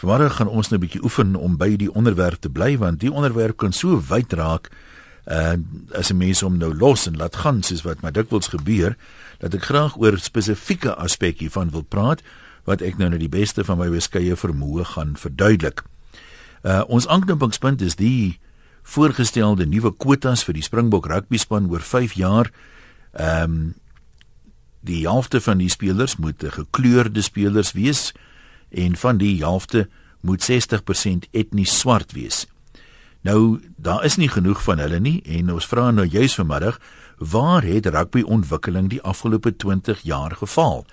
Vanmôre gaan ons nou 'n bietjie oefen om by die onderwerp te bly want die onderwerp kan so wyd raak en uh, as 'n mens hom nou los en laat gaan soos wat maar dikwels gebeur dat ek graag oor spesifieke aspekte van wil praat wat ek nou net die beste van my beskeie vermoë gaan verduidelik. Uh ons aanknopingspunt is die voorgestelde nuwe kwotas vir die Springbok rugby span oor 5 jaar. Ehm um, die helfte van die spelers moet gekleurde spelers wees en van die helfte moet 60% etnies swart wees. Nou, daar is nie genoeg van hulle nie en ons vra nou juis vanmiddag, waar het rugby ontwikkeling die afgelope 20 jaar gefaal?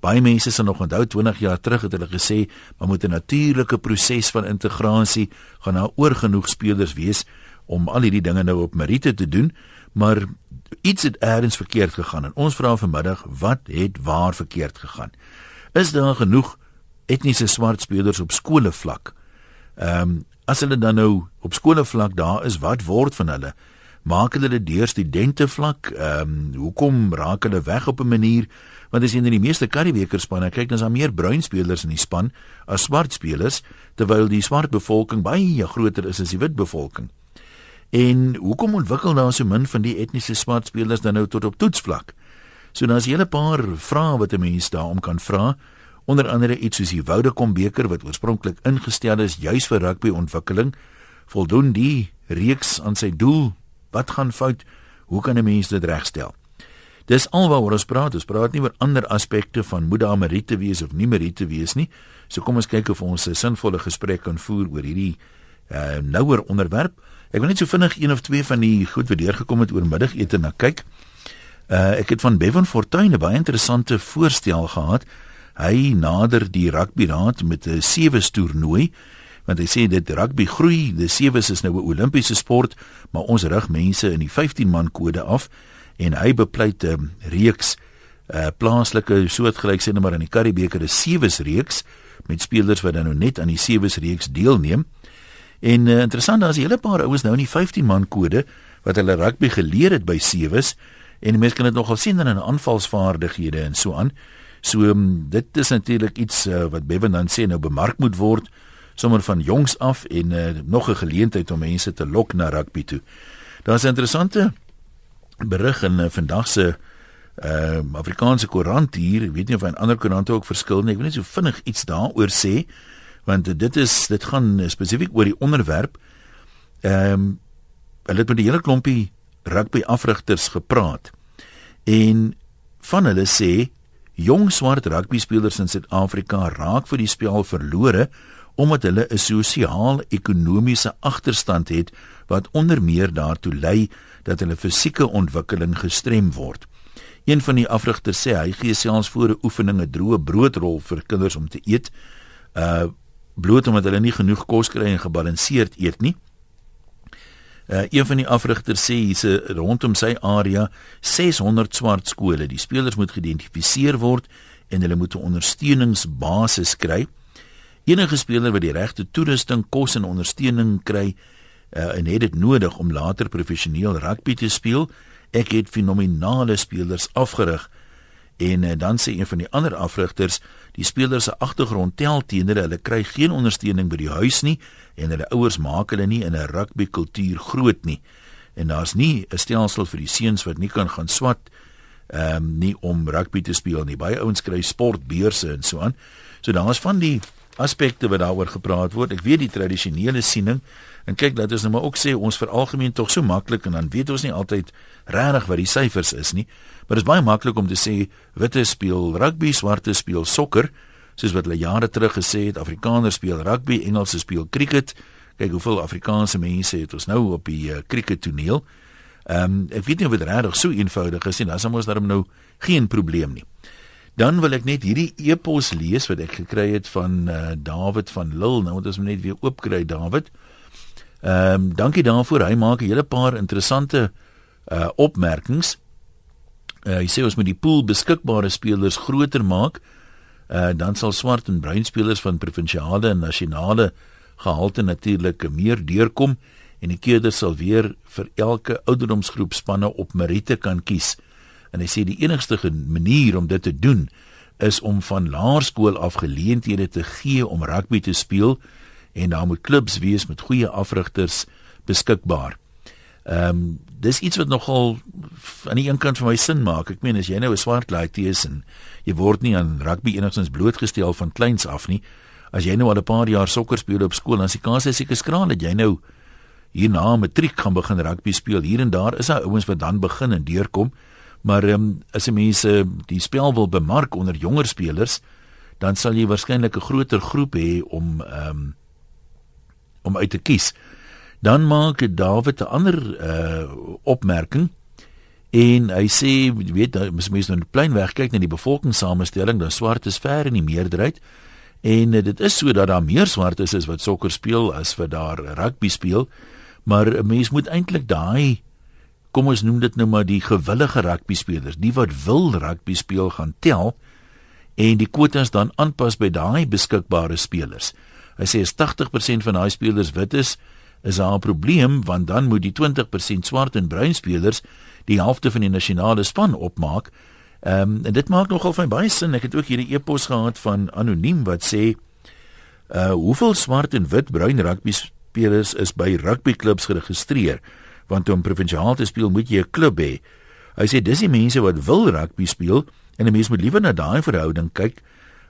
Baie mense sal nog onthou 20 jaar terug het hulle gesê, maar moet 'n natuurlike proses van integrasie gaan nou oor genoeg spelers wees om al hierdie dinge nou op meriete te doen, maar iets het eers verkeerd gegaan en ons vra vanmiddag, wat het waar verkeerd gegaan? Is daar genoeg etniese swart spelers op skole vlak. Ehm um, as hulle dan nou op skole vlak daar is, wat word van hulle? Maak hulle dit deur studente vlak? Ehm um, hoekom raak hulle weg op 'n manier? Want as jy in die meeste Karibeker spanne kyk, dan is daar meer bruin spelers in die span as swart spelers, terwyl die swart bevolking baie groter is as die wit bevolking. En hoekom ontwikkel daar so min van die etniese swart spelers dan nou tot op toetsvlak? So as jy 'n paar vrae wat 'n mens daarom kan vra, onder andere iets soos die Woudekom beker wat oorspronklik ingestel is juis vir rugby ontwikkeling voldoen die reeks aan sy doel wat gaan fout hoe kan 'n mens dit regstel? Dis alwaaroor ons praat ons praat nie oor ander aspekte van moet daar meriete wees of nie meriete wees nie. So kom ons kyk of ons 'n sinvolle gesprek kan voer oor hierdie uh, nouer onderwerp. Ek wil net so vinnig een of twee van die goed wat deurgekom het oor middagete na kyk. Uh, ek het van Bevan Fortuin 'n baie interessante voorstel gehad hy nader die rugby raad met 'n sewe toernooi want hy sê dit rugby groei die sewe is nou 'n olimpiese sport maar ons rig mense in die 15 man kode af en hy bepleit 'n reeks uh, plaaslike soortgelyk sê net maar in die Karibeker 'n sewe reeks met spelers wat dan nou net aan die sewe reeks deelneem. En uh, interessant daar is 'n hele paar ouens nou in die 15 man kode wat hulle rugby geleer het by sewes en mense kan dit nogal sien in hulle aanvalsvaardighede en so aan So um, dit is natuurlik iets uh, wat Bevan dan sê nou bemark moet word sommer van jongs af en uh, nog 'n geleentheid om mense te lok na rugby toe. Daar's 'n interessante berig in uh, vandag se uh Afrikaanse koerant hier, ek weet nie of hy in ander koerante ook verskil nie. Ek wil net so vinnig iets daaroor sê want uh, dit is dit gaan spesifiek oor die onderwerp. Ehm um, hulle het met die hele klompie rugby afrigters gepraat. En van hulle sê Jong swart rugby spelers in Suid-Afrika raak vir die spel verlore omdat hulle 'n sosiaal-ekonomiese agterstand het wat onder meer daartoe lei dat hulle fisieke ontwikkeling gestrem word. Een van die afrigters sê hy gee selfs voor 'n oefening 'n droë broodrol vir kinders om te eet, uh bloot omdat hulle nie genoeg kos kry en gebalanseerd eet nie. Uh, een van die afrigters sê hierse rondom sy area 600 swart skole. Die spelers moet geïdentifiseer word en hulle moet 'n ondersteuningsbasis kry. Enige speler wat die regte toerusting, kos en ondersteuning kry uh, en het dit nodig om later professioneel rugby te speel, ek het fenominale spelers afgerig. En uh, dan sê een van die ander afrigters, die spelers se agtergrond tel teenoor hulle kry geen ondersteuning by die huis nie en hulle ouers maak hulle nie in 'n rugby kultuur groot nie. En daar's nie 'n stelsel vir die seuns wat nie kan gaan swat ehm um, nie om rugby te speel nie. Baie ouens kry sportbeurse en so aan. So daar's van die aspekte wat daaroor gepraat word. Ek weet die tradisionele siening en kyk dat ons nou maar ook sê ons veralgemeen tog so maklik en dan weet ons nie altyd regtig wat die syfers is nie. Maar dit is baie maklik om te sê witte speel rugby, swarte speel sokker soos wat hulle jare terug gesê het, Afrikaners speel rugby, Engelse speel cricket. Kyk hoeveel Afrikaanse mense het ons nou op die uh, cricket toneel. Ehm um, ek weet nie of dit regtig so eenvoudig is nie. Dan is daar nou geen probleem nie. Dan wil ek net hierdie e-pos lees wat ek gekry het van uh, David van Lille. Nou moet ons net weer oopkry David. Ehm um, dankie daarvoor. Hy maak 'n hele paar interessante uh opmerkings. Uh, hy sê ons moet die pool beskikbare spelers groter maak uh, dan sal swart en bruin spelers van provinsiale en nasionale gehalte natuurlik meer deurkom en die keerders sal weer vir elke ouderdomsgroep spanne op meriete kan kies. En hy sê die enigste manier om dit te doen is om van laerskool af geleenthede te gee om rugby te speel en daar moet klubs wees met goeie afrigters beskikbaar. Ehm um, dis iets wat nogal aan die een kant vir my sin maak. Ek meen as jy nou 'n swart laaitie is en jy word nie aan rugby enigstens blootgestel van kleins af nie. As jy nou al 'n paar jaar sokker speel op skool, dan is die kans seker skraal dat jy nou hierna matriek gaan begin rugby speel. Hier en daar is daar ouens wat dan begin en deurkom. Maar ehm um, as mense die spel wil bemark onder jonger spelers, dan sal jy waarskynlik 'n groter groep hê om ehm um, om uit te kies. Dan maak David 'n ander uh opmerking en hy sê weet as mens nou net plain weg kyk na die bevolkingssamestelling dan swart is ver in die meerderheid en uh, dit is so dat daar meer swartes is wat sokker speel as wat daar rugby speel maar 'n mens moet eintlik daai kom ons noem dit nou maar die gewillige rugby spelers die wat wil rugby speel gaan tel en die kwotas dan aanpas by daai beskikbare spelers hy sê as 80% van daai spelers wit is is daar 'n probleem want dan moet die 20% swart en bruin spelers die helfte van die nasionale span opmaak. Ehm um, en dit maak nogal vir baie sin. Ek het ook hierdie e-pos gehad van anoniem wat sê uh hoeveel swart en wit bruin rugby spelers is by rugbyklubs geregistreer? Want om provinsiaal te speel moet jy 'n klub hê. Hy sê dis die mense wat wil rugby speel en 'n mens moet liewer na daai verhouding kyk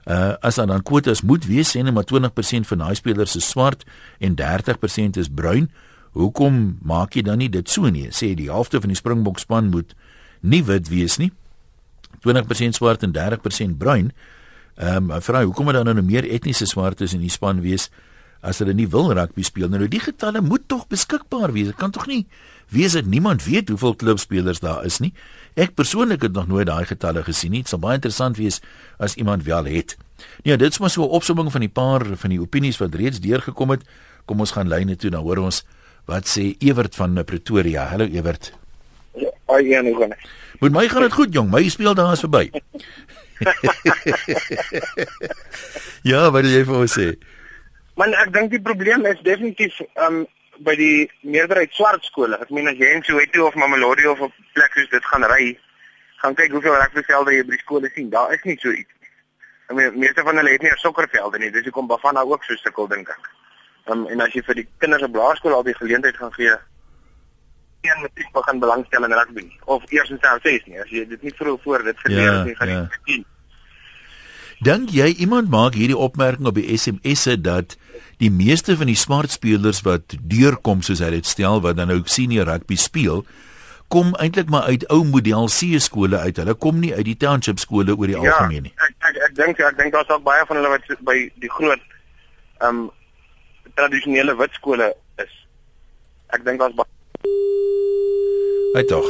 uh as dan kwotas moet wees sê net maar 20% van daai spelers is swart en 30% is bruin. Hoekom maak jy dan nie dit so nie? Sê die helfte van die Springbok span moet nie wit wees nie. 20% swart en 30% bruin. Ehm um, vra hoekom moet dan nou meer etniese swartes in die span wees as hulle nie wil rugby speel nie? Nou die getalle moet tog beskikbaar wees. Dit kan tog nie wees dat niemand weet hoeveel klubspelers daar is nie. Ek persoonlik het nog nooit daai getalle gesien nie. Dit sal baie interessant wees as iemand wel het. Nee, dit is maar so 'n opsomming van die paar van die opinies wat reeds deurgekom het. Kom ons gaan lyne toe, dan hoor ons wat sê Ewert van Pretoria. Hallo Ewert. Ja, ai ja, nee. Met my gaan dit goed, jong. My speel daar is verby. ja, wat wil jy vir ons sê? Man, ek dink die probleem is definitief um by die meerderheid swart skole. Ek meen as jy in Soweto of Mamelodi of op plek soos dit gaan ry, gaan kyk hoeveel rugbyvelde jy by die skole sien. Daar is nie so iets. Ek meen meeste van hulle het nie 'n sokkervelde nie. Dis hoekom Bafana ook so sukkel dink ek. Um, en as jy vir die kinders op laerskool al die geleentheid gaan gee een matriek begin belangstel in rugby of eers in self 6 nie as jy dit nie vroeg voor dit geleer ja, nie gaan ja. nie. Dink jy iemand maak hierdie opmerking op die SMS'e dat die meeste van die smart spelers wat deurkom soos hy dit stel wat dan nou senior rugby speel kom eintlik maar uit ou model C skole uit. Hulle kom nie uit die township skole oor die ja, algemeen nie. Ek ek ek dink ek dink daar's ook baie van hulle wat by die groot ehm um, tradisionele wit skole is. Ek dink daar's Hy tog.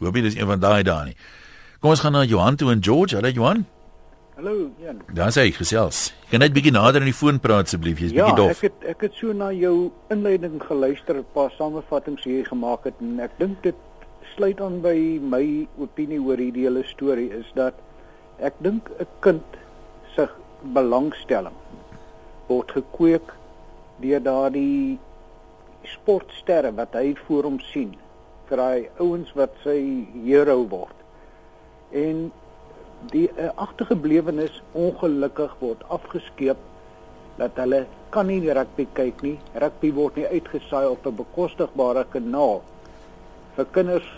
Hoe baie is een van daai daar nie. Kom ons gaan na Johan toe in George. Hallo Johan. Hallo, Jan. Daar sê ek gesels. Jy kan net bietjie nader aan die foon praat asseblief, jy's ja, bietjie dof. Ja, ek het ek het so na jou inleiding geluister, 'n paar samevattings hier gemaak het en ek dink dit sluit aan by my opinie oor hierdie hele storie is dat ek dink 'n kind se belangstelling word gekweek deur daardie sportsterre wat hy voor hom sien vir daai ouens wat sy hero word. En die uh, agtergeblewenes ongelukkig word afgeskeep dat hulle kan nie rugby kyk nie. Rugby word nie uitgesaai op 'n bekostigbare kanaal vir kinders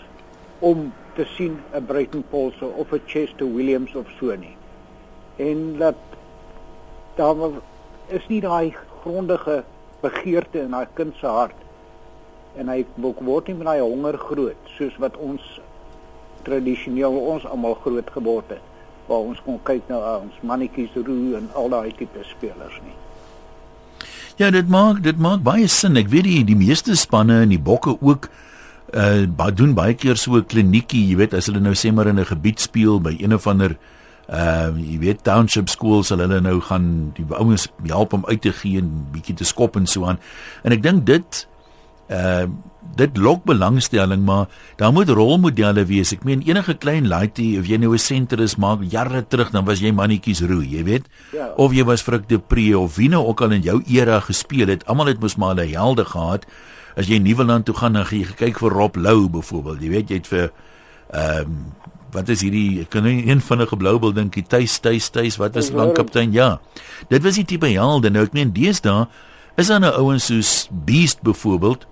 om te sien 'n Brighton Pulse of 'n Chester Williams of so nie. En dat daar is nie daai grondige begeerte in daai kind se hart en hy word nie met daai honger groot soos wat ons tradisioneel ons almal groot geword het waar ons kon kyk na ons mannetjies roe en al daai tipe spelers nie. Ja, dit maak dit maak baie sin. Ek weet die die meeste spanne en die bokke ook uh doen baie keer so 'n kliniekie, jy weet, as hulle nou sê maar in 'n gebied speel by een of ander uh jy weet township schools sal hulle nou gaan die ouens help om uit te gee en bietjie te skop en so aan. En ek dink dit uh dit lok belangstelling maar daar moet rolmodelle wees. Ek meen enige klein laaitie of jy nou 'n senter is maak jare terug dan was jy mannetjies roe, jy weet? Ja. Of jy was Frik de Pre of wie nou ook al in jou era gespeel het. Almal het mos maar 'n helde gehad. As jy Nieuweland toe gaan dan gaan jy kyk vir Rob Lou byvoorbeeld. Jy weet jy het vir ehm um, wat is hierdie ek kan nie een van 'n gebloubil dink die tuis tuis tuis wat is lank kaptein ja dit was die tipe helde nou ek meen deesdae is daar nou ouens soos beast byvoorbeeld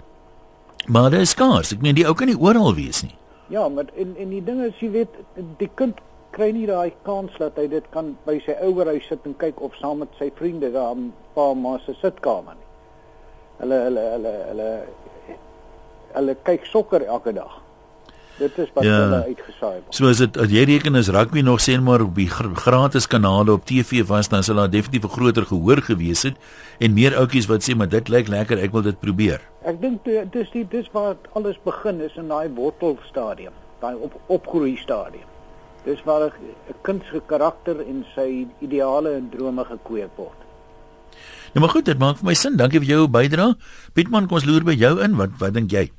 maar dit is skaars. Ek meen die ou kan nie oral wees nie. Ja maar en en die ding is jy weet die kind kry nie daai kans dat hy dit kan by sy ouerhuis sit en kyk of saam met sy vriende daar 'n paar ma se sitkamer nie. Hulle hulle hulle hulle hulle kyk sokker elke dag Dit is wat ja. hulle uitgesaai word. So as dit as jy reken as rugby nog sê maar op die gratis kanale op TV was dan sal daar definitief 'n groter gehoor gewees het en meer ouetjies wat sê maar dit lyk lekker, ek wil dit probeer. Ek dink dis die dis waar alles begin is in daai wortelstadium, daai op opgroei stadium. Dis waar 'n kind se karakter en sy ideale en drome gekweek word. Nou maar goed, dit maak vir my sin. Dankie vir jou bydrae. Pietman, kom ons loer by jou in. Wat wat dink jy?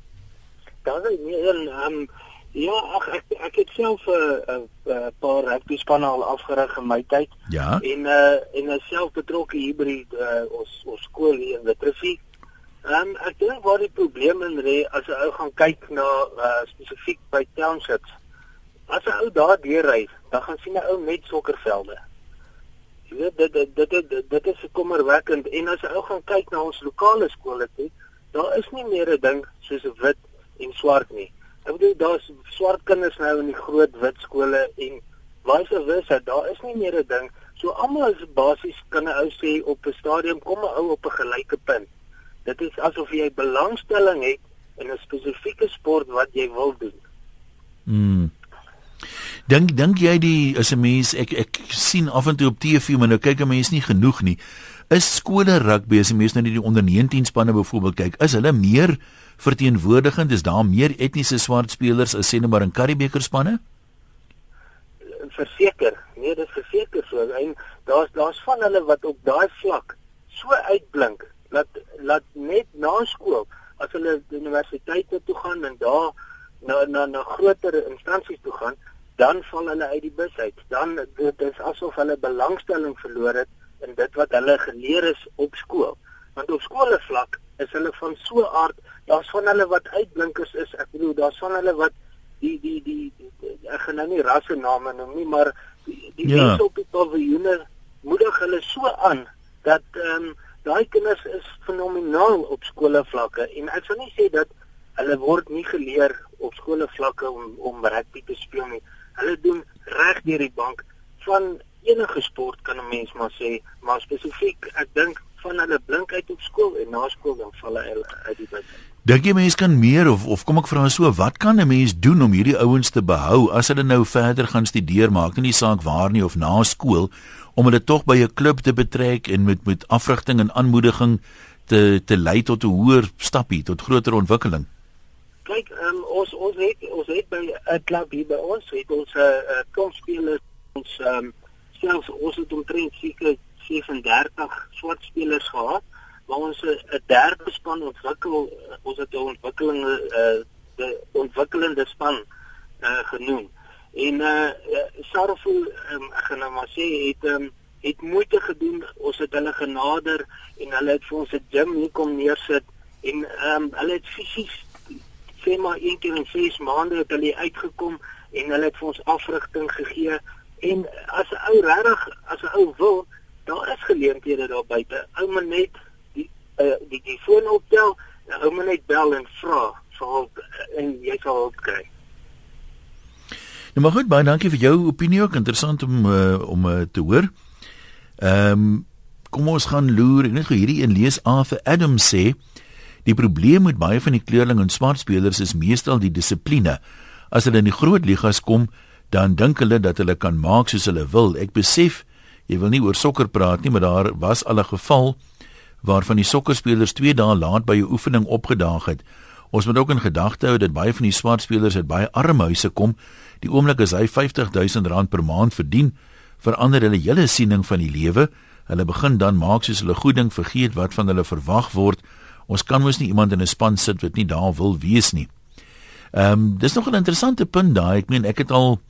Dan nee, ehm um, Ja, ag ek ek het self 'n uh, 'n uh, uh, paar rugby spanne al afgerig in my tyd. Ja. En uh en ek self betrokke hier by die uh, ons ons skool hier in Witrifuur. Ehm um, ek dink waar die probleem in lê as 'n ou gaan kyk na uh spesifiek by townships. As 'n ou daar deur ry, dan gaan sien 'n ou net sokkervelde. Jy weet dit dit dit dit, dit is kommerwekkend en as 'n ou gaan kyk na ons lokale skole toe, daar is nie meer 'n ding soos wit en swart nie. Ek bedoel daar's swart kinders nou in die groot wit skole en vice versa, daar is nie meer 'n ding. So almal is basies kan 'n ou sê op 'n stadium kom 'n ou op 'n gelyke punt. Dit is asof jy belangstelling het in 'n spesifieke sport wat jy wil doen. Mm. Dink dink jy die as 'n mens ek ek sien af en toe op TV maar nou kyk 'n mens nie genoeg nie. Is skole rugby as jy mens nou die onder 19 spanne byvoorbeeld kyk, is hulle meer verteenwoordigend? Is daar meer etniese swart spelers as sê net maar in Karibeker spanne? Verseker, nee, dit is verseker so. En daar's daar's van hulle wat op daai vlak so uitblink dat laat net na skool as hulle universiteite toe gaan en daar na na na groter instansies toe gaan, dan val hulle uit die bus uit. Dan dit is asof hulle belangstelling verloor het in dit wat hulle geleer is op skool. Want op skole vlak is hulle van so aard, daar's van hulle wat uitblinkers is. Ek bedoel, daar's van hulle wat die die die, die, die ek gaan nou nie rasse name noem nie, maar die, die ja. mense op die paviljoene moedig hulle so aan dat ehm um, daai kinders is fenomenaal op skole vlakke en ek sou nie sê dat hulle word nie geleer op skole vlakke om om rugby te speel nie. Hulle doen reg deur die bank van enige sport kan 'n mens maar sê, maar spesifiek ek dink van hulle blink uit op skool en na skool dan val hulle uit die bus. Dink jy mense kan meer of of kom ek vra so, wat kan 'n mens doen om hierdie ouens te behou as hulle nou verder gaan studeer, maak nie saak waar nie of na skool om hulle tog by 'n klub te betrek en met met afrigting en aanmoediging te te lei tot 'n hoër stappie, tot groter ontwikkeling? Kyk, um, ons ons het ons het by 'n klub hier by ons, het ons 'n uh, uh, komspelers ons um, selfs ons het omtrent seker 37 swart spelers gehad waar ons 'n derde span ontwikkel ons het 'n ontwikkeling uh, die ontwikkelende span uh, genoem. En uh Sarfu um, ek gaan nou maar sê het um, het moeite gedoen ons het hulle genader en hulle het vir ons 'n gym hier kom neersit en um, hulle het fisies sê maar een keer in 6 maande het hulle uitgekom en hulle het vir ons afrigting gegee En as 'n ou regtig, as 'n ou wil, daar is geleenthede daar buite. Ou moet net die uh, die die foon optel, ou moet net bel en vra vir hulp eh, en jy sal hulp kry. Nou maar goed, baie dankie vir jou opinie ook interessant om uh, om uh, te hoor. Ehm um, kom ons gaan loer. Ek net gou hierdie een lees af vir Adam sê die probleem met baie van die kleurling en swart spelers is meestal die dissipline. As hulle in die groot ligas kom, dan dink hulle dat hulle kan maak soos hulle wil. Ek besef jy wil nie oor sokker praat nie, maar daar was al 'n geval waarvan die sokkerspelers 2 dae laat by 'n oefening opgedaag het. Ons moet ook in gedagte hou dat baie van die swart spelers uit baie arme huise kom. Die oomblik as hy 50000 rand per maand verdien, verander hulle hele siening van die lewe. Hulle begin dan maak soos hulle goed ding vergeet wat van hulle verwag word. Ons kan mos nie iemand in 'n span sit wat nie daar wil wees nie. Ehm um, dis nog 'n interessante punt daai. Ek meen ek het al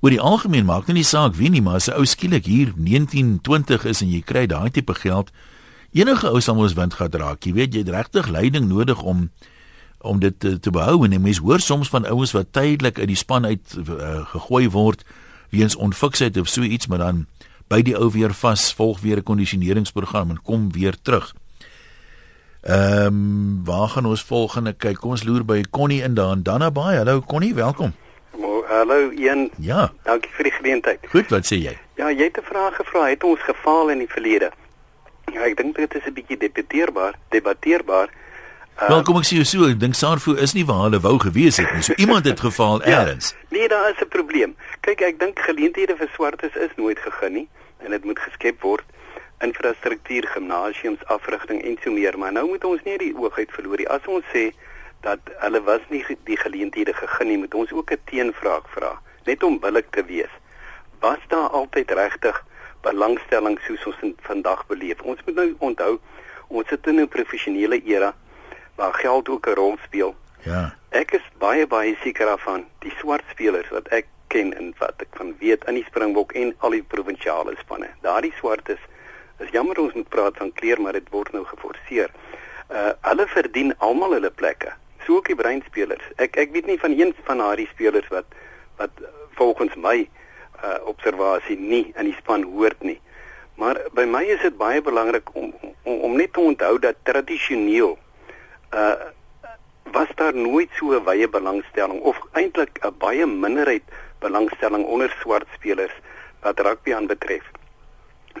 oor die algemeen maak nie saak wie nie, maar as 'n ou skielik hier 1920 is en jy kry daai tipe geld, enige ou sal mos wind gehad raak. Jy weet jy het regtig leiding nodig om om dit te, te behou en mense hoor soms van ouens wat tydelik uit die span uit uh, gegooi word weens onfiksheid of so iets maar dan by die ou weer vas volg weer 'n kondisioneringsprogram en kom weer terug. Ehm um, waar gaan ons volgende kyk? Kom ons loer by Connie in daan. Danna Baai. Hallo Connie, welkom. Hallo Ian. Ja. Dankie vir die geleentheid. Goed, wat sê jy? Ja, jy het 'n vraag gevra. Het ons gefaal in die verlede? Ja, ek dink dit is 'n bietjie debatteerbaar, debatteerbaar. Uh, Wel, kom ek sê jou so, ek dink Sarfo is nie waar hulle wou gewees het nie. So iemand het gefaal ja, eers. Nee, daar is 'n probleem. Kyk, ek dink geleenthede vir swartes is nooit gegee nie en dit moet geskep word infrastruktuur, gimnasiums, afrigting en so meer, maar nou moet ons nie die oog uit verloor nie. As ons sê dat hulle was nie die geleenthede gegee nie, moet ons ook 'n teenvraag vra, net om billik te wees. Was daar altyd regtig belangstelling soos ons vandag beleef? Ons moet nou onthou, ons sit in 'n professionele era waar geld ook 'n rol speel. Ja. Ek is baie baie seker daarvan die swart spelers wat ek ken en wat ek van weet in die Springbok en al die provinsiale spanne. Daardie swartes Dis jammer ons moet praat van kleer, maar dit word nou geforseer. Uh hulle verdien almal hulle plekke. So ook die breinspelers. Ek ek weet nie van een van daardie spelers wat wat volgens my uh observasie nie in die span hoort nie. Maar by my is dit baie belangrik om, om om net te onthou dat tradisioneel uh was daar nooit so 'n wye belangstelling of eintlik 'n baie minderheid belangstelling onder swart spelers wat rugby aanbetref.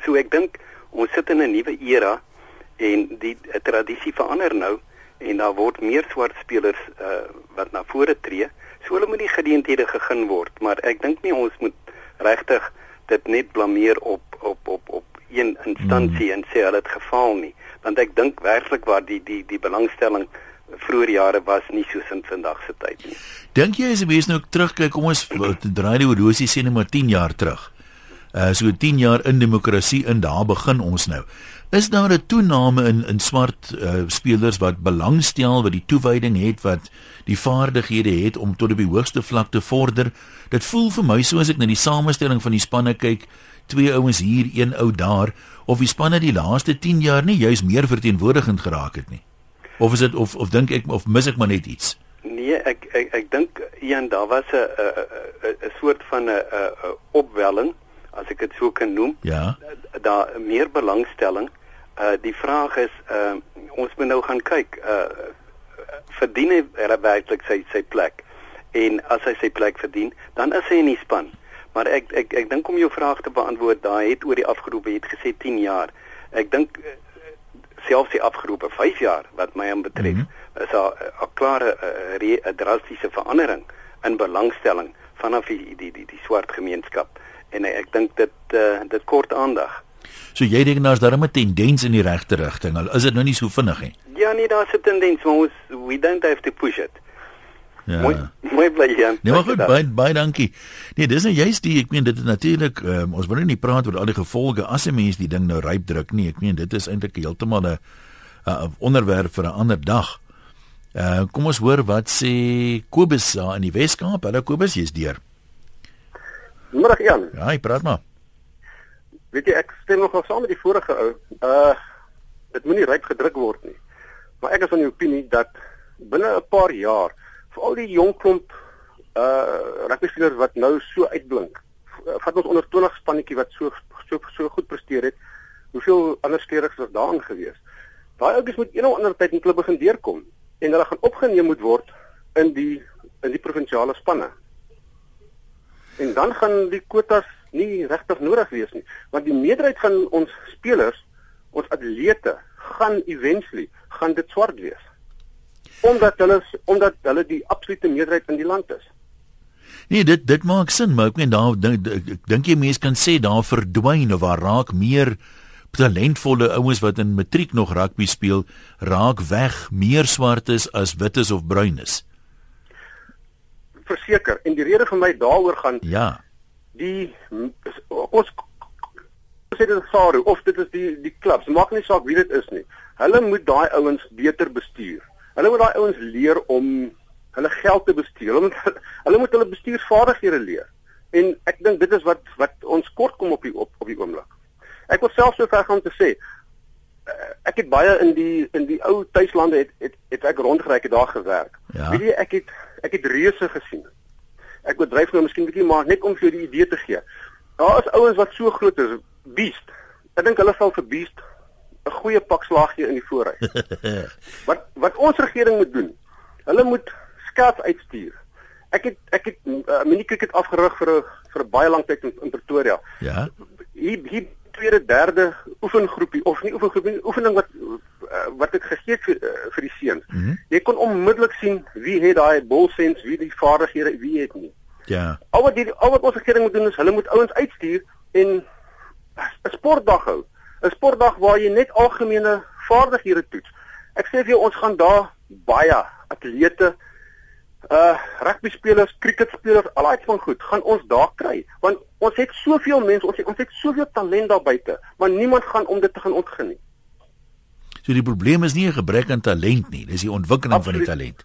So ek dink ons sit in 'n nuwe era en die tradisie verander nou en daar word meer swart spelers uh, wat na vore tree. So hulle moet die geleenthede gegee word, maar ek dink nie ons moet regtig dit net blameer op op op op een instansie hmm. en sê hulle het gefaal nie, want ek dink werklik waar die die die belangstelling vroeër jare was nie soos in vandag se tyd nie. Dink jy as jy nou terugkyk, kom ons draai die horlosie sê net maar 10 jaar terug uh, so 10 jaar in demokrasie in daar begin ons nou. Is daar 'n toename in in swart uh, spelers wat belangstel wat die toewyding het wat die vaardighede het om tot op die hoogste vlak te vorder? Dit voel vir my soos ek na die samestelling van die spanne kyk, twee ouens hier, een ou daar, of die spanne die laaste 10 jaar nie juis meer verteenwoordigend geraak het nie. Of is dit of of dink ek of mis ek maar net iets? Nee, ek ek ek dink Ian, daar was 'n 'n 'n soort van 'n 'n opwelling as ek dit so kan noem. Ja. Daar meer belangstelling. Uh die vraag is uh ons moet nou gaan kyk uh verdien hy werklik sy sy plek. En as hy sy plek verdien, dan is hy in die span. Maar ek ek ek dink om jou vraag te beantwoord, daai het oor die afgeroepe het gesê 10 jaar. Ek dink selfs die afgeroepe 5 jaar wat my aan betref, mm -hmm. is daar 'n klare 'n drastiese verandering in belangstelling vanaf die die die, die swart gemeenskap en ek dink dit uh, dit kort aandag. So jy dink daar's daar 'n tendens in die regte rigting. Al is dit nou nie so vinnig nie. Ja, nee, daar's 'n tendens, maar ons we don't have to push it. Ja. Mooi, mooi bly Jan. Nee, maar goed, baie baie dankie. Nee, dis nou juist die ek meen dit is natuurlik um, ons wil nou nie praat oor al die gevolge as 'n mens die ding nou ryp druk nie. Ek meen dit is eintlik heeltemal 'n 'n onderwerp vir 'n ander dag. Uh kom ons hoor wat sê Kobus daar in die Weskaap. Hallo Kobus, jy's deur. Middag Jan. Ja, ek praat maar. Weet jy ek stem nogal saam met die vorige ou. Uh dit moenie ryk gedruk word nie. Maar ek is van die opinie dat binne 'n paar jaar vir al die jong klomp uh rugbyspelers wat nou so uitblink. Vat ons onder 20 spannetjie wat so so so goed presteer het. Hoeveel ander spelers was daarin gewees? Daai ouens moet eendag ander tyd in klub begin deurkom en hulle gaan opgeneem moet word in die in die provinsiale spanne. En dan gaan die kwotas nie regtig nodig wees nie, want die meerderheid van ons spelers, ons atlete, gaan eventually gaan dit swart wees. Omdat hulle omdat hulle die absolute meerderheid in die land is. Nee, dit dit maak sin, maar ek meen daar ek dink jy mense kan sê daar verdwyn of waar raak meer talentvolle ouens wat in matriek nog rugby speel, raak weg meer swartes as wites of bruines verseker en die rede vir my daaroor gaan ja. die ons sê dit is Saru of dit is die die klubs maak nie saak wie dit is nie hulle moet daai ouens beter bestuur. Hulle moet daai ouens leer om hulle geld te bestuur. Hulle moet hulle moet hulle bestuursvaardighede leer. En ek dink dit is wat wat ons kort kom op die op, op die oomblik. Ek wil selfs so ver gaan te sê ek het baie in die in die ou tuislande het het, het ek rondgery het daar gewerk. Ja. Weet jy ek het ek het reuse gesien. Ek bedryf nou miskien bietjie maar net om vir jou die idee te gee. Daar is ouens wat so groot is, beest. Ek dink hulle sal vir beest 'n goeie pak slag gee in die voorry. wat wat ons regering moet doen. Hulle moet skats uitstuur. Ek het ek het uh, mini cricket afgerig vir 'n vir baie lang tyd in, in Pretoria. Ja. Hier hier tweede derde oefengroepie of nie oefengroepie oefening wat uh, wat ek gegee het vir uh, vir die seuns. Mm -hmm. Jy kon onmiddellik sien wie het daai bolsens, wie die vaardighede, wie het nie. Ja. Al wat die al wat ons regering moet doen is hulle moet ouens uitstuur en 'n sportdag hou. 'n Sportdag waar jy net algemene vaardighede toets. Ek sê vir jou ons gaan daar baie atlete uh rugby spelers, cricket spelers, al daai van goed, gaan ons daar kry want ons het soveel mense, ons het ons het soveel talent daar buite, maar niemand gaan om dit te gaan ontgin nie. So die probleem is nie 'n gebrek aan talent nie, dis die ontwikkeling Absoluut. van die talent.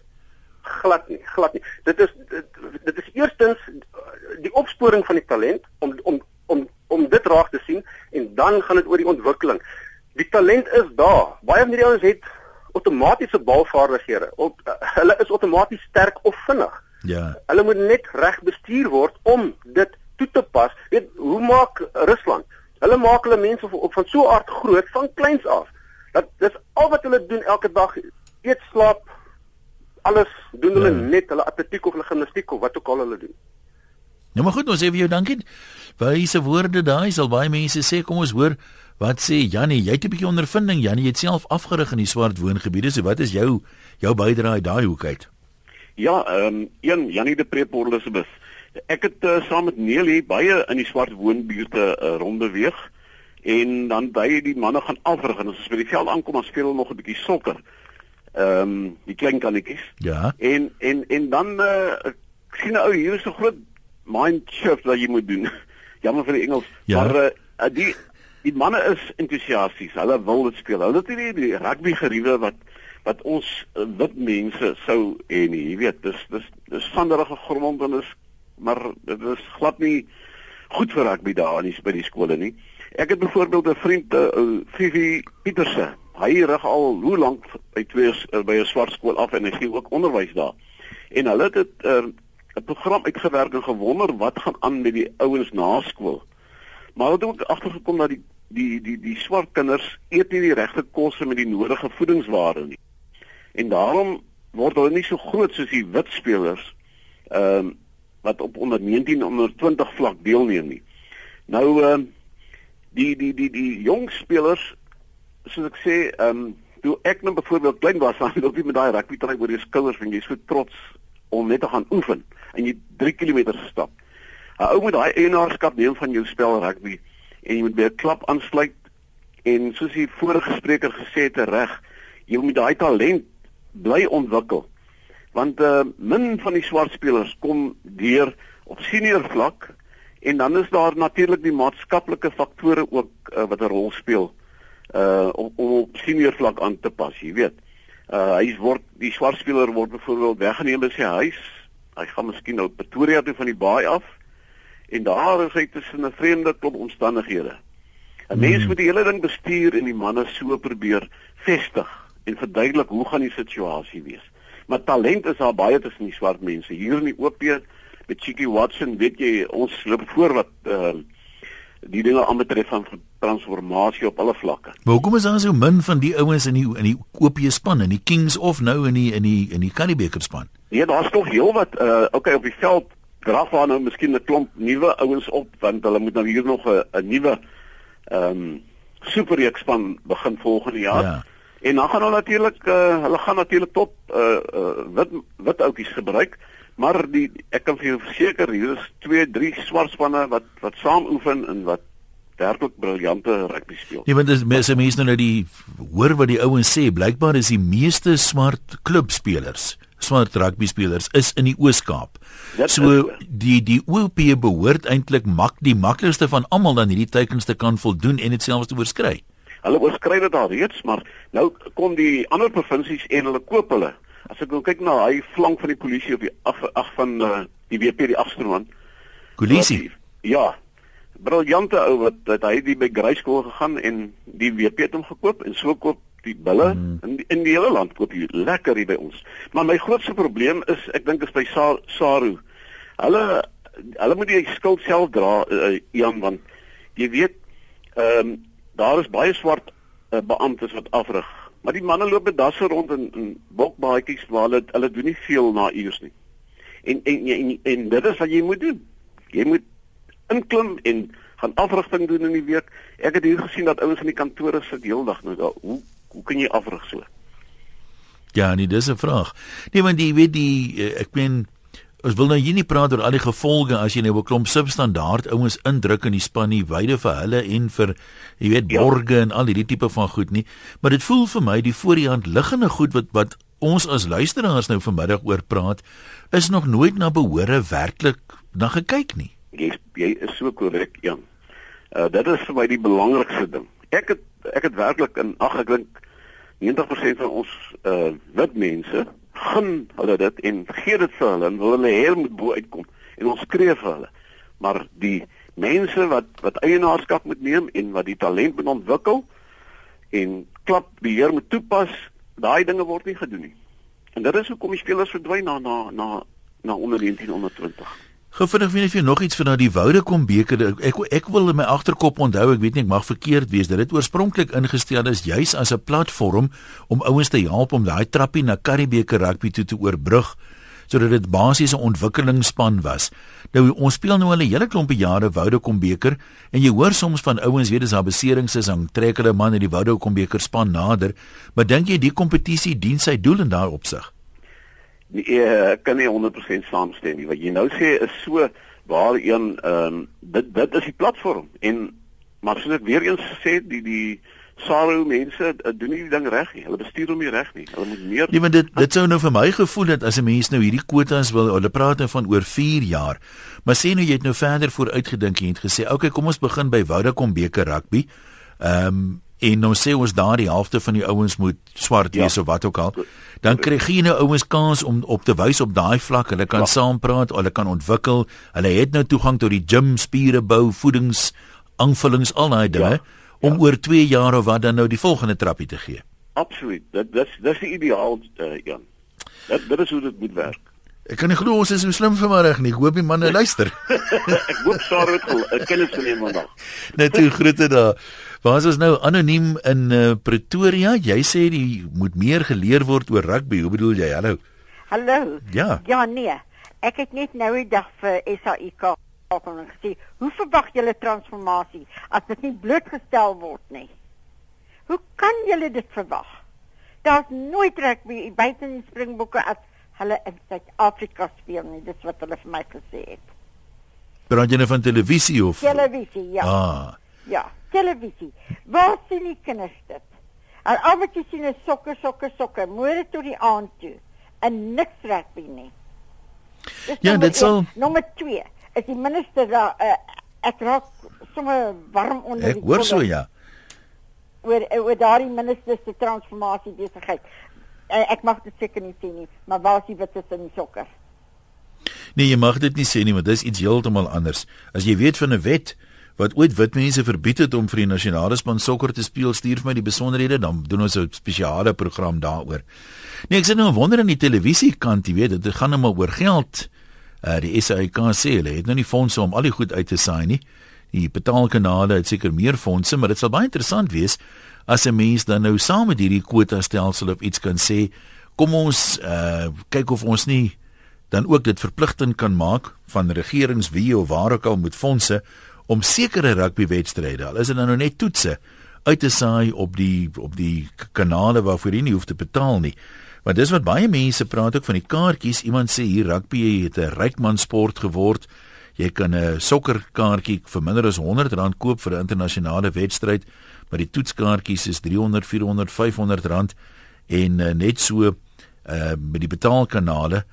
glad nie, glad nie. Dit is dit, dit is eerstens die opsporing van die talent om om om om dit raak te sien en dan gaan dit oor die ontwikkeling. Die talent is daar. Baie van hierdie ouens het outomatiese balvaardighede. Op, hulle is outomaties sterk of vinnig. Ja. Hulle moet net reg bestuur word om dit toe te pas. Weet hoe maak Rusland? Hulle maak hulle mense op, op van so aard groot van kleins af. Dat dis al wat hulle doen elke dag. Eet, slaap, alles doen hulle Ja. net hulle atletiek of hulle gimnastiek of wat ook al hulle doen. Nou maar goed, ons sê vir jou dankie. Wyse woorde daai sal baie mense sê. Kom ons hoor wat sê Jannie. Jy het 'n bietjie ondervinding, Jannie. Jy het self afgerig in die swart woongebiede. So wat is jou jou bydrae daai hoek uit? Ja, ehm um, een Janie de Preet Port Elizabeth. Ek het uh, saam met Neelie baie in die swart woonbuurte uh, rondbeweeg en dan by die manne gaan afrig en as ons by die veld aankom dan speel hulle nog 'n bietjie sokker. Ehm um, die klein kannetjies. Ja. En en en dan uh, sien 'n ou hier is 'n groot mind shift wat jy moet doen. Jammer vir die Engels, Ja. maar uh, die die manne is entoesiasties. Hulle wil dit speel. Hulle het nie die rugby geriewe wat wat ons uh, wit mense sou hê nie. Jy weet, dis dis dis sanderige grond en dis maar dit is glad nie goed vir rugby daar in die, by die skole nie. Ek het byvoorbeeld 'n vriend, uh, Fifi Pieterse. Hy rig al hoe lank by twee uh, by 'n swart skool af en hy gee ook onderwys daar. En hulle het 'n uh, 'n program uitgewerk en gewonder wat gaan aan met die ouens na skool. Maar hulle het ook agtergekom dat die die die die swart kinders eet nie die regte kosse met die nodige voedingswaarde nie. En daarom word hulle nie so groot soos die wit spelers ehm um, wat op onder 19 onder 20 vlak deelneem nie. Nou ehm um, die die die die jong spelers soos ek sê ehm um, toe ek nou byvoorbeeld klein was dan loop jy met daai rugby trui oor jou skouers en jy's so trots om net te gaan oefen en jy 3 km gestap. 'n Ou moet daai eienaarskap neem van jou spel rugby en jy moet by 'n klap aansluit en soos die vorige spreker gesê het reg, jy moet daai talent bly ontwikkel. Want uh, min van die swart spelers kom deur op senior vlak en dan is daar natuurlik die maatskaplike faktore ook uh, wat 'n rol speel uh om, om op senior vlak aan te pas, jy weet. Uh hy word die swart speler word byvoorbeeld weggeneem by sy huis. Hy gaan miskien nou Pretoria toe van die baai af en daar is hy tussen 'n vreemde klop omstandighede. 'n Mens moet die hele ding bestuur en die manne so probeer vestig en verduidelik hoe gaan die situasie wees. Maar talent is daar baie tussen die swart mense. Hier in die OP met Chicky Watson, weet jy, ons loop voor wat uh die dinge aanbetref van transformasie op alle vlakke. Maar hoekom is daar so min van die ouens in die in die OP span in die Kings of nou in die in die in die Currybeeker span? Nee, daar's tog heelwat uh okay op die veld draf daar nou miskien 'n klomp nuwe ouens op want hulle moet nou hier nog 'n nuwe ehm um, superreeks span begin volgende jaar. Ja. En dan gaan hulle natuurlik uh hulle gaan natuurlik tot uh, uh wit wit outjies gebruik, maar die ek kan vir jou verseker hier is 2, 3 swart spanne wat wat saam oefen en wat werklik briljante rugby speel. Nee, want dis mense mense nou nou die hoor wat die ouens sê, blykbaar is die meeste smart klubspelers, smart rugby spelers is in die Oos-Kaap. So is- die die OP behoort eintlik mak die maklikste van almal dan hierdie teikens te kan voldoen en dit selfs te oorskry. Hulle oorskry dit al reeds, maar nou kom die ander provinsies en hulle koop hulle. As ek nou kyk na hy flank van die polisie op die af ag van uh, die WP die Afstroom. Kolisie. Ja. briljante ou wat dat hy die by Greyskool gegaan en die WP het hom gekoop en so koop die bulle mm. in die, in die hele land koop hier lekker hier by ons. Maar my grootste probleem is ek dink is by Sa Saru. Hulle hulle moet die skuld self dra uh, Jan want jy weet ehm um, daar is baie swart uh, beamptes wat afrig. Maar die manne loop met dasse rond in, in bokbaadjies waar hulle hulle doen nie veel na uurs nie. En en, en en dit is wat jy moet doen. Jy moet inklim en gaan afrigting doen in die week. Ek het hier gesien dat ouens in die kantore sit heeldag nou daar. Hoe hoe kan jy afrig so? Ja, nee, dis 'n vraag. Nee, want jy weet die eh, ek meen ons wil nou hier nie praat oor al die gevolge as jy nou 'n klomp substandaard ouens indruk in die span nie, wyde vir hulle en vir jy weet ja. borge ja. en al hierdie tipe van goed nie, maar dit voel vir my die voor die hand liggende goed wat wat ons as luisteraars nou vanmiddag oor praat, is nog nooit na behore werklik na gekyk nie. Jy jy is so korrek, Jan. Uh dit is vir my die belangrikste ding. Ek het ek het werklik in ag ek dink 90% van ons uh wit mense gun hulle dit en gee dit vir hulle en wil hulle heel moet bo uitkom en ons skree vir hulle. Maar die mense wat wat eienaarskap moet neem en wat die talent moet ontwikkel en klap beheer moet toepas, daai dinge word nie gedoen nie. En dit is hoekom die spelers verdwyn na na na na onder 1920. Gefinnig weet jy nog iets van daardie Woudekom beker ek ek wil in my agterkop onthou ek weet nie ek mag verkeerd wees dit oorspronklik ingestel is juis as 'n platform om ouens te help om daai trappie na Karibeker rugby toe te oorbrug sodat dit basies 'n ontwikkelingsspan was. Nou ons speel nou al 'n hele klompe jare Woudekom beker en jy hoor soms van ouens weet as daar beserings is dan trek hulle man in die Woudekom beker span nader, maar dink jy die kompetisie dien sy doel in daai opsig? Nie uh, kan nie 100% saamstem nie. Wat jy nou sê is so waar een ehm um, dit dit is die platform en maar soos ek weer eens gesê die die Saru mense uh, doen nie die ding reg nie. Hulle bestuur hom nie reg nie. Hulle moet meer Nee, maar dit dit sou nou vir my gevoel het as 'n mens nou hierdie kwotas wil hulle praat nou van oor 4 jaar. Maar sê nou jy het nou verder vooruitgedink en het gesê, "Oké, okay, kom ons begin by Woudekom beker rugby." Ehm um, en nou sê ons daardie helfte van die ouens moet swart wees ja. of wat ook al dan kry jy nou ouens kans om op te wys op daai vlak hulle kan ja. saam praat hulle kan ontwikkel hulle het nou toegang tot die gym spiere bou voedings aanvullings al daai dinge ja. om ja. oor 2 jaar of wat dan nou die volgende trappie te gee absoluut dit dis dis die ideaal uh, Jan dit dit is hoe dit moet werk Ek kan nie glo ons is so slim vanmiddag nie. Ek hoop die manne luister. ek hoop Sarah het kennis geneem vandag. Net toe groete daar. Waar is ons nou anoniem in uh, Pretoria? Jy sê die moet meer geleer word oor rugby. Hoe bedoel jy? Hallo. Hallo. Ja. Ja nee. Ek het net nou die dag vir SAIK kon gesê, hoe verwag julle transformasie as dit nie blootgestel word nie? Hoe kan julle dit verwag? Daar's nooit rugby buite in Springbokke as hulle in Suid-Afrika speel nie. Dis wat hulle vir my gesê het. Praat jy nou van televisie of Televisie, ja. Ah. Ja televisie. Waar sien die kinders dit? En al wat jy sien is sokker, sokker, sokker, môre tot die aand toe. En niks rugby nie. Dis ja, dit sal nommer 2. Is die minister daar uh, ek raak sommer warm onder ek die Ek hoor so ja. oor oor daardie minister se transformasie besigheid. Uh, ek mag dit seker nie sê nie, maar waar is die wit in die sokker? Nee, jy mag dit nie sê nie, want dit is iets heeltemal anders. As jy weet van 'n wet, wat ooit wit mense verbied het om vir die nasionale span sokker te speel, stuur vir my die besonderhede, dan doen ons 'n spesiale program daaroor. Nee, ek sien nou wonder in die televisie kant, jy weet, dit gaan nou maar oor geld. Uh die SAK sê hulle het nou nie fondse om al die goed uit te saai nie. Die betaalkanale het seker meer fondse, maar dit sal baie interessant wees as 'n mens dan nou saam met hierdie kwota stelsel of iets kan sê, kom ons uh kyk of ons nie dan ook dit verpligting kan maak van regerings wie of waar ook al moet fondse om sekere rugbywedstryde, al is dit nou net toetse, uit te saai op die op die kanale waarvoor jy nie hoef te betaal nie. Want dis wat baie mense praat ook van die kaartjies. Iemand sê hier rugby het 'n rykman sport geword. Jy kan 'n sokkerkaartjie vir minder as R100 koop vir 'n internasionale wedstryd, maar die toetskaartjies is 300, 400, 500 rand en uh, net so uh met die betaalkanale,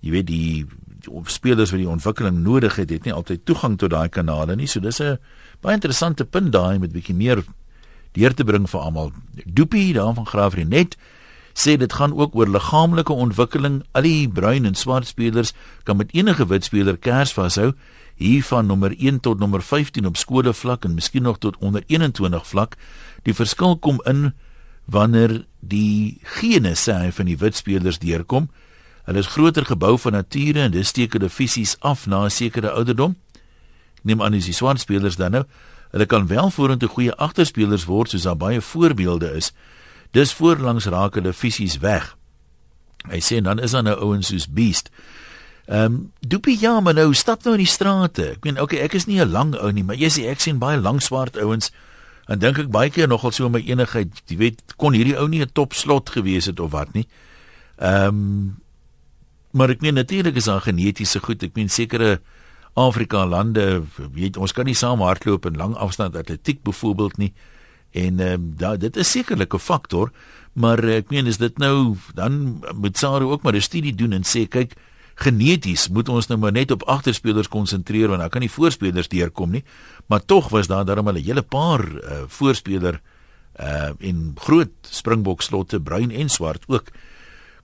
jy weet die of spelers wat die ontwikkeling nodig het, het nie altyd toegang tot daai kanale nie. So dis 'n baie interessante punt daai met bietjie meer deur te bring vir almal. Doopie daar van Graafrenet sê dit gaan ook oor liggaamlike ontwikkeling. Al die bruin en swart spelers kan met enige wit speler kers vashou. Hier van nommer 1 tot nommer 15 op skole vlak en miskien nog tot onder 21 vlak. Die verskil kom in wanneer die gene sê hy van die wit spelers deurkom. Hulle is groter gebou van nature en dis steek hulle fisies af na 'n sekere ouderdom. Ek neem aan dis die swart spelers dan nou. Hulle kan wel vorentoe goeie agterspelers word soos daar baie voorbeelde is. Dis voorlangs raak hulle fisies weg. Hy sê dan is daar nou ouens soos Beast. Ehm um, Doopie ja, maar nou stap nou in die strate. Ek meen okay, ek is nie 'n lang ou nie, maar jy sê ek sien baie lang swart ouens en dink ek baie keer nogal so my enigheid, jy weet, kon hierdie ou nie 'n top slot gewees het of wat nie. Ehm um, maar ek meen natuurlik is daar genetiese goed. Ek meen sekere Afrika lande, weet ons kan nie saam hardloop en lang afstand atletiek byvoorbeeld nie. En ehm um, da dit is sekerlik 'n faktor, maar ek meen is dit nou dan moet Sarah ook maar 'n studie doen en sê kyk geneties moet ons nou maar net op agterspelers konsentreer want dan kan die voorspelers deurkom nie. Maar tog was daar darem 'n hele paar uh, voorspeler uh in groot Springbok slotte bruin en swart ook.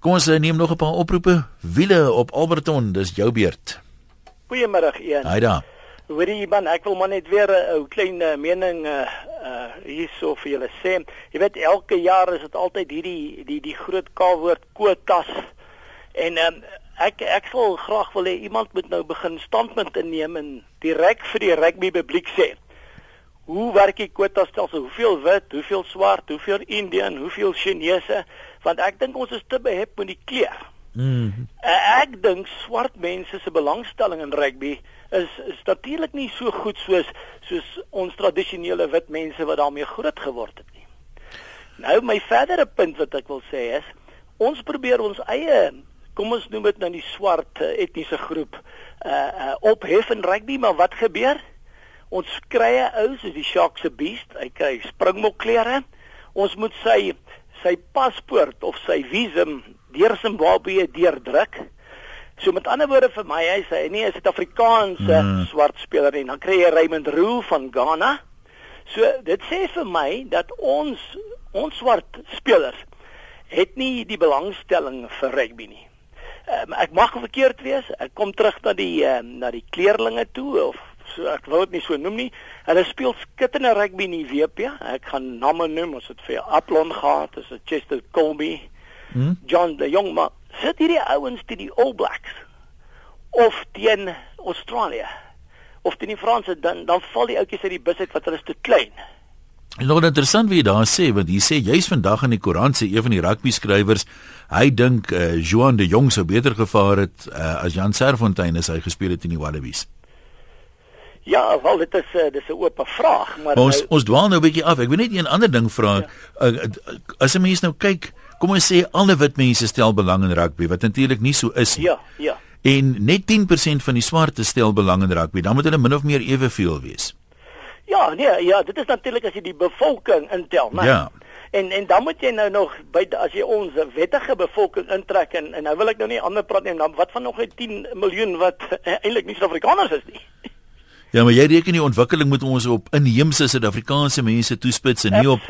Kom ons uh, neem nog 'n paar oproepe. Wiele op Alberton, dis jou beurt. Goeiemôre een. Haai daar. Hoorie man, ek wil maar net weer 'n ou klein uh, mening uh, uh hierso vir julle sê. Jy weet elke jaar is dit altyd hierdie die die groot K-woord kwotas. En um, ek ek sal graag wil hê iemand moet nou begin standpunt inneem en direk vir die rugby publiek sê. Hoe werk die kwotas stelsel? Hoeveel wit, hoeveel swart, hoeveel Indian, hoeveel Chinese? Want ek dink ons is te behep met die kleur. Mm. Ek dink swart mense se belangstelling in rugby is is natuurlik nie so goed soos soos ons tradisionele wit mense wat daarmee groot geword het nie. Nou my verdere punt wat ek wil sê is ons probeer ons eie kom ons noem dit nou die swart uh, etniese groep uh, uh ophef in rugby maar wat gebeur? Ons krye ou soos die Sharks se beast, hy kry springbok klere. Ons moet sy sy paspoort of sy visum deur Zimbabwe deurdruk. So met ander woorde vir my hy sê nie 'n Suid-Afrikaanse mm. swart speler nie. Dan kry jy Raymond Roux van Ghana. So dit sê vir my dat ons ons swart spelers het nie die belangstelling vir rugby nie. Um, ek mag verkeerd wees. Ek kom terug na die um, na die kleerlinge toe of so ek wil dit nie so noem nie. Hulle speel skittende rugby in die WP. Ek gaan name noem, ons het vir Aplon gehad, dis Chester Colby, hmm? John de Jong maar sit hierdie ouens teen die All Blacks of teen Australië of teen die Franse dan dan val die ouetjies uit die bus uit wat hulle is te klein. Nog interessant wie daar sê want hy sê juis vandag in die koerant sê een van die rugby skrywers hy dink uh, Johan de Jong sou beter gevaar het uh, as Jan Serfontein as hy gespeel het in die Wallabies. Ja, wel dit is uh, dis 'n oop vraag, maar ons nou, ons dwaal nou 'n bietjie af. Ek wil net een ander ding vra. Ja. Uh, as 'n mens nou kyk, kom ons sê alle wit mense stel belang in rugby wat natuurlik nie so is nie. Ja, ja. En net 10% van die swarte stel belang in rugby. Dan moet hulle min of meer eweveel wees. Ja, nee, ja, dit is natuurlik as jy die bevolking intel, maar Ja. En en dan moet jy nou nog by as jy ons wettige bevolking intrek en en nou wil ek nou nie ander praat nie, dan wat van nog 10 miljoen wat eintlik nie Suid-Afrikaners is nie. Ja, maar jy reken die ontwikkeling moet ons op inheemse Suid-Afrikaanse mense toespits en nie op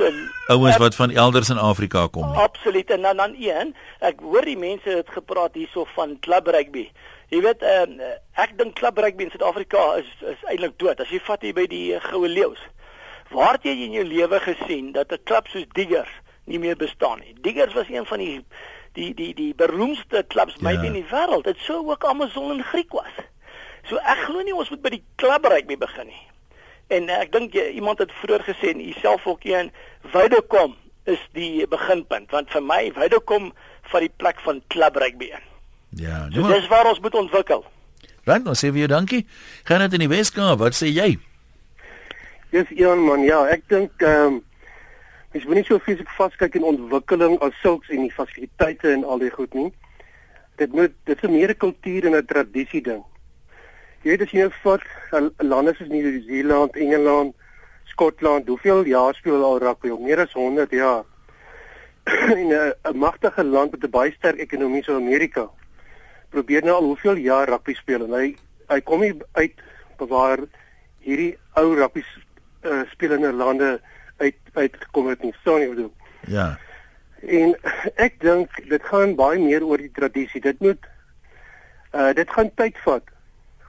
ouens wat van elders in Afrika kom nie. Absoluut. En dan dan een, ek hoor die mense het gepraat hierso van club rugby. Jy weet, uh, ek dink club rugby in Suid-Afrika is is eintlik dood. As jy vat hier by die uh, Goue Leeu's. Waar het jy in jou lewe gesien dat 'n klub soos Diggers nie meer bestaan nie? Diggers was een van die die die die beroemdste klubs ja. maybe in die wêreld. Dit sou ook Amazon in Griek was. So ek glo nie ons moet by die klub rugby begin nie. En ek dink iemand het vroeër gesê en jouself ook een Wydekom is die beginpunt want vir my Wydekom van die plek van klub rugby in. Ja, so, dis waar ons moet ontwikkel. Rand, ons sê vir jou dankie. Gaan dit in die Weskaap, wat sê jy? Dis Ian man, ja, ek dink ehm um, mens moet nie so fisiek vaskyk in ontwikkeling as sulks en die fasiliteite en al die goed nie. Dit moet dit is 'n meer kultuur en 'n tradisie ding. Jy weet as jy nou vat lande soos Nieu-Seeland, Engeland, Skotland, hoeveel jaar speel al rugby? Meer as 100 jaar. en 'n 'n magtige land met 'n baie sterk ekonomie so Amerika probeer nou al hoeveel jaar rugby speel en hy hy kom nie uit waar hierdie ou rugby uh, spelende lande uit uitgekom het nie. Staan jy bedoel? Ja. En ek dink dit gaan baie meer oor die tradisie. Dit moet uh dit gaan tyd vat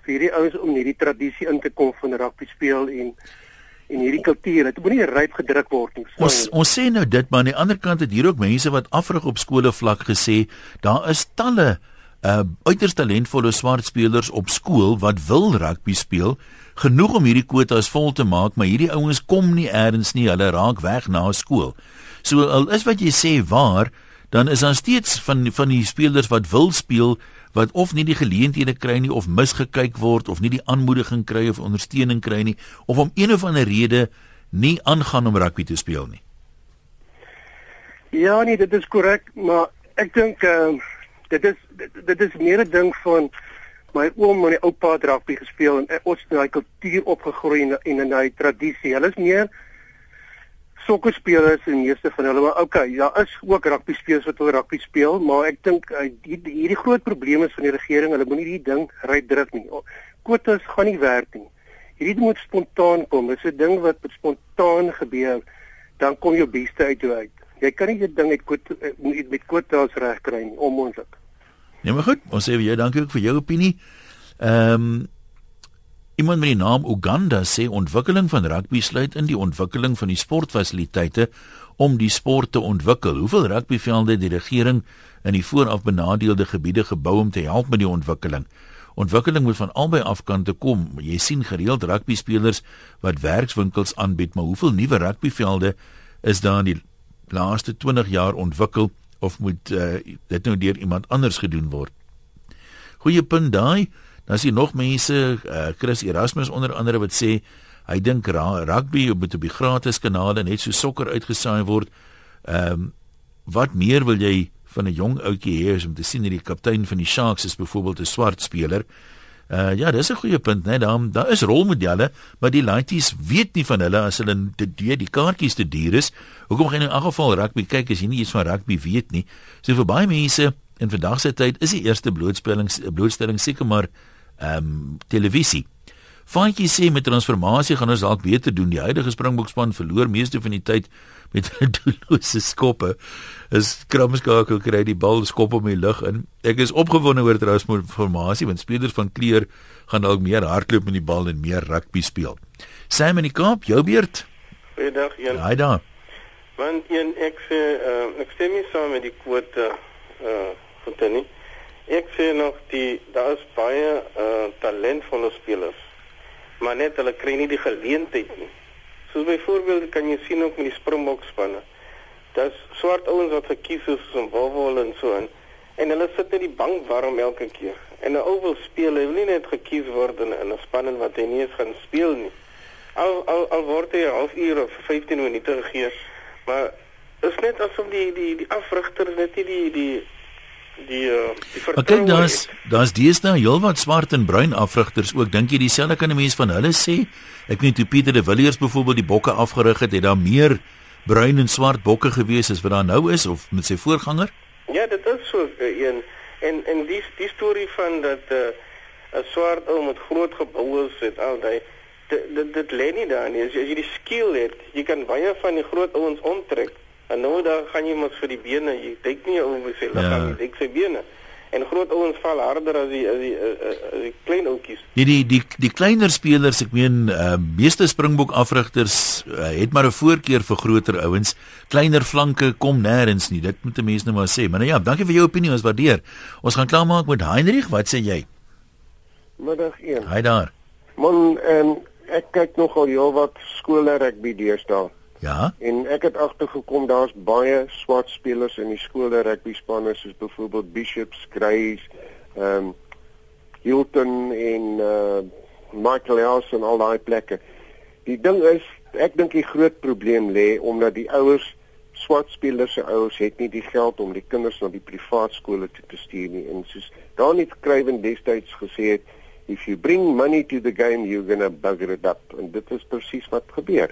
vir hierdie ouens om hierdie tradisie in te kom van rugby speel en en hierdie kultuur. Dit moenie ryp gedruk word nie. Ons ons sê nou dit, maar aan die ander kant het hier ook mense wat afrig op skole vlak gesê, daar is talle uh uiters talentvolle swart spelers op skool wat wil rugby speel genoeg om hierdie kwotas vol te maak maar hierdie ouens kom nie eers nie hulle raak weg na skool so al is wat jy sê waar dan is daar steeds van van die spelers wat wil speel wat of nie die geleenthede kry nie of misgekyk word of nie die aanmoediging kry of ondersteuning kry nie of om een of ander rede nie aangaan om rugby te speel nie Ja nee dit is korrek maar ek dink uh dit is dit, dit is meer 'n ding van my oom en my oupa het rugby gespeel en ons het daai kultuur opgegroei en en daai tradisie. Hulle is meer sokkerspelers en meeste van hulle maar okay, daar is ook rugby spelers wat wil rugby speel, maar ek dink uh, hierdie groot probleem is van die regering, hulle moenie hierdie ding ryp druk nie. Kwotas gaan nie werk nie. Hierdie moet spontaan kom. Dit is 'n ding wat spontaan gebeur, dan kom jou beste uit jou uit. Jy kan nie dit ding met kwot met, met kwotas reg kry nie, onmoontlik. Nee, maar goed, ons sê vir jou dankie ook vir jou opinie. Ehm um, iemand met die naam Uganda sê ontwikkeling van rugby sluit in die ontwikkeling van die sportfasiliteite om die sport te ontwikkel. Hoeveel rugbyvelde het die regering in die vooraf benadeelde gebiede gebou om te help met die ontwikkeling? Ontwikkeling moet van albei afkante kom. Jy sien gereeld rugby spelers wat werkswinkels aanbied, maar hoeveel nuwe rugbyvelde is daar in die laaste 20 jaar ontwikkel of moet uh, dit nou deur iemand anders gedoen word? Goeie punt daai. Dan is hier nog mense, uh, Chris Erasmus onder andere wat sê hy dink rugby moet op die gratis kanale net so sokker uitgesaai word. Ehm um, wat meer wil jy van 'n jong ouetjie hê om te sien dat die kaptein van die Sharks is byvoorbeeld 'n swart speler? Uh ja, dis 'n goeie punt, né? Daar daar is rolmodelle, maar die laities weet nie van hulle as hulle te duur die kaartjies te duur is. Hoekom gaan jy in 'n geval rugby kyk as jy nie iets van rugby weet nie? So vir baie mense in vandag se tyd is die eerste blootstelling blootstelling seker maar ehm um, televisie. Fantjie sê met transformasie gaan ons dalk beter doen. Die huidige Springbokspan verloor meeste van die tyd met doellose skoppe. Is Kramskakel kry die bal skop om die lug in. Ek is opgewonde oor transformasie want spelers van kleur gaan dalk meer hardloop met die bal en meer rugby speel. Sam in die Kaap, jou beurt. Goeiedag, Jan. Haai daar. Want een ek sê uh, ek stem nie saam met die quote uh van Tannie. Ek sê nog die daar is baie uh talentvolle spelers maar net hulle kry nie die geleentheid nie. Soos byvoorbeeld kan jy sien ook met die Springbok spanne. Daar's swart ouens wat gekies is om Wolwol en so en en hulle sit net die bank warm elke keer. En 'n ou wil speel, hy wil nie net gekies word in 'n span wat hy nie eens gaan speel nie. Al al al word hy 'n halfuur of 15 minute gegee, maar is net asof die die die afrigters net nie die die die uh, die vertroue. Kyk, daar's daar's deesdae heelwat swart en bruin afrigters ook. Dink jy dieselfde kan 'n mens van hulle sê? Ek weet toe Pieter de Villiers byvoorbeeld die bokke afgerig het, het daar meer bruin en swart bokke gewees as wat daar nou is of met sy voorganger? Ja, dit is so uh, een en en die die storie van dat eh, 'n uh, swart ou met groot gebouwe sit al daai dit dit lê nie daar nie. As jy, as jy die skill het, jy kan baie van die groot ouens onttrek. En nou dan gaan jy mos vir die bene, jy dink nie oor sy liggaam, ja. jy dink sy bene. En groot ouens val harder as die as die as die, as die klein ouetjies. Nee, die die die kleiner spelers, ek meen, uh, meeste Springbok afrigters uh, het maar 'n voorkeur vir groter ouens. Kleiner flanke kom nêrens nie. Dit moet 'n mens nou maar sê. Maar nou ja, dankie vir jou opinie, ons waardeer. Ons gaan klaarmaak met Heinrich, wat sê jy? Middag 1. Hi daar. Man, en ek kyk nogal heelwat skole rugby deesdae. Ja. En ek het agtergekom daar's baie swart spelers in die skole rugby spanne soos byvoorbeeld Bishops, Greys, ehm um, Hilton en uh Michael House en al daai plekke. Die ding is, ek dink die groot probleem lê omdat die ouers swart spelers se ouers het nie die geld om die kinders na die privaat skole toe te stuur nie. En soos Daniel Kruiven destyds gesê het, if you bring money to the game, you're going to bugger it up. En dit is presies wat gebeur.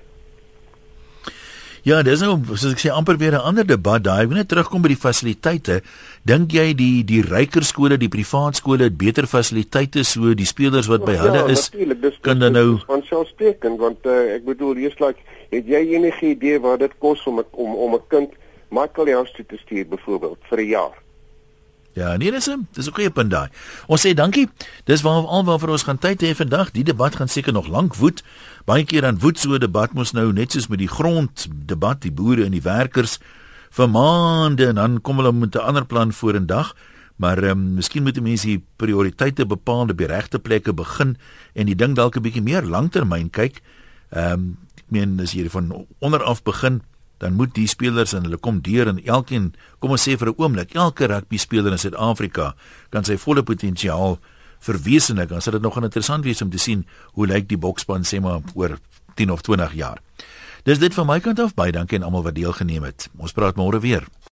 Ja, dis nou soos ek sê amper weer 'n ander debat daai. Ek wil net terugkom by die fasiliteite. Dink jy die die ryker skole, die privaat skole het beter fasiliteite so die spelers wat by ja, hulle is dis, kan dan nou van selfsprekend want uh, ek bedoel eers like het jy enige idee wat dit kos om om om 'n kind Michael Jans toe te stuur byvoorbeeld vir 'n jaar. Ja, nee, dis 'n dis 'n goeie punt daai. Ons sê dankie. Dis waar alwaar vir ons gaan tyd hê vandag. Die debat gaan seker nog lank woed. Baie keer dan woed so 'n debat mos nou net soos met die grond debat, die boere en die werkers vir maande en dan kom hulle met 'n ander plan vorendag. Maar ehm um, miskien moet mense die prioriteite bepaal op die regte plekke begin en die ding dalk 'n bietjie meer langtermyn kyk. Ehm um, ek meen as jy van onder af begin, dan moet die spelers en hulle kom deur en elkeen, kom ons sê vir 'n oomblik, elke rugby speler in Suid-Afrika kan sy volle potensiaal verwesenlik. Dan sal dit nog interessant wees om te sien hoe lyk die bokspan sê maar oor 10 of 20 jaar. Dis dit van my kant af baie dankie aan almal wat deelgeneem het. Ons praat môre weer.